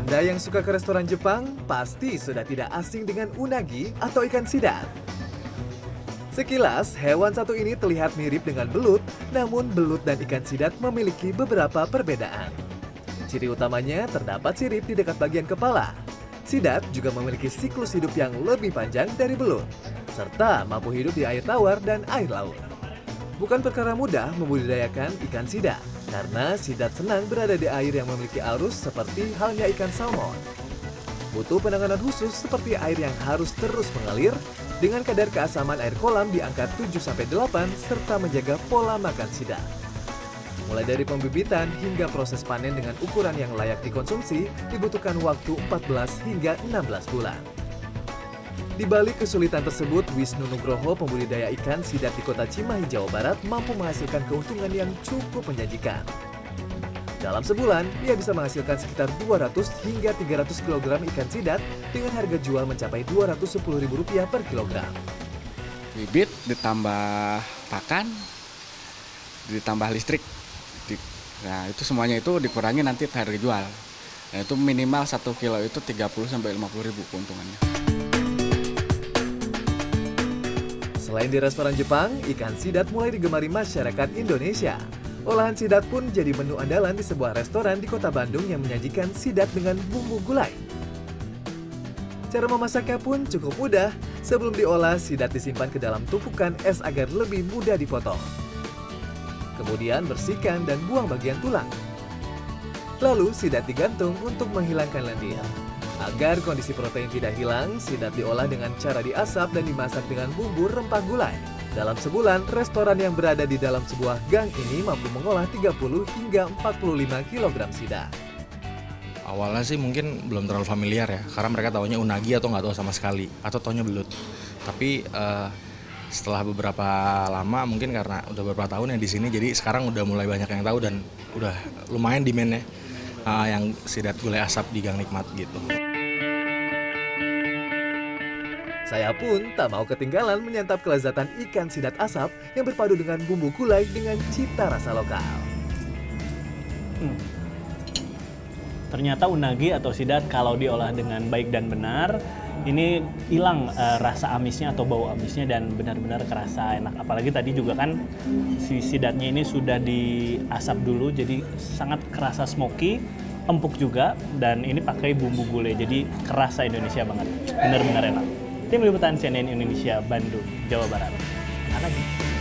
Anda yang suka ke restoran Jepang pasti sudah tidak asing dengan unagi atau ikan sidat. Sekilas, hewan satu ini terlihat mirip dengan belut, namun belut dan ikan sidat memiliki beberapa perbedaan. Ciri utamanya terdapat sirip di dekat bagian kepala. Sidat juga memiliki siklus hidup yang lebih panjang dari belut, serta mampu hidup di air tawar dan air laut. Bukan perkara mudah membudidayakan ikan sidat, karena sidat senang berada di air yang memiliki arus seperti halnya ikan salmon. Butuh penanganan khusus seperti air yang harus terus mengalir dengan kadar keasaman air kolam di angka 7-8 serta menjaga pola makan sidat. Mulai dari pembibitan hingga proses panen dengan ukuran yang layak dikonsumsi dibutuhkan waktu 14 hingga 16 bulan. Di balik kesulitan tersebut, Wisnu Nugroho, pembudidaya ikan sidat di kota Cimahi, Jawa Barat, mampu menghasilkan keuntungan yang cukup menjanjikan. Dalam sebulan, ia bisa menghasilkan sekitar 200 hingga 300 kg ikan sidat dengan harga jual mencapai Rp210.000 per kilogram. Bibit ditambah pakan, ditambah listrik. Nah, itu semuanya itu dikurangi nanti harga jual. Nah, itu minimal 1 kilo itu 30 sampai 50 ribu keuntungannya. Selain di restoran Jepang, ikan sidat mulai digemari masyarakat Indonesia. Olahan sidat pun jadi menu andalan di sebuah restoran di kota Bandung yang menyajikan sidat dengan bumbu gulai. Cara memasaknya pun cukup mudah. Sebelum diolah, sidat disimpan ke dalam tumpukan es agar lebih mudah dipotong. Kemudian bersihkan dan buang bagian tulang. Lalu sidat digantung untuk menghilangkan lendir. Agar kondisi protein tidak hilang, sidat diolah dengan cara diasap dan dimasak dengan bumbu rempah gulai. Dalam sebulan, restoran yang berada di dalam sebuah gang ini mampu mengolah 30 hingga 45 kg sidat. Awalnya sih mungkin belum terlalu familiar ya, karena mereka tahunya unagi atau nggak tahu sama sekali, atau taunya belut. Tapi uh, setelah beberapa lama, mungkin karena udah beberapa tahun yang di sini, jadi sekarang udah mulai banyak yang tahu dan udah lumayan demandnya uh, yang sidat gulai asap di Gang Nikmat gitu. Saya pun tak mau ketinggalan menyantap kelezatan ikan sidat asap yang berpadu dengan bumbu gulai dengan cita rasa lokal. Hmm. Ternyata unagi atau sidat kalau diolah dengan baik dan benar, ini hilang uh, rasa amisnya atau bau amisnya dan benar-benar kerasa enak. Apalagi tadi juga kan si sidatnya ini sudah diasap dulu, jadi sangat kerasa smoky, empuk juga, dan ini pakai bumbu gulai, jadi kerasa Indonesia banget. Benar-benar enak. Tim Liputan CNN Indonesia, Bandung, Jawa Barat. Lagi?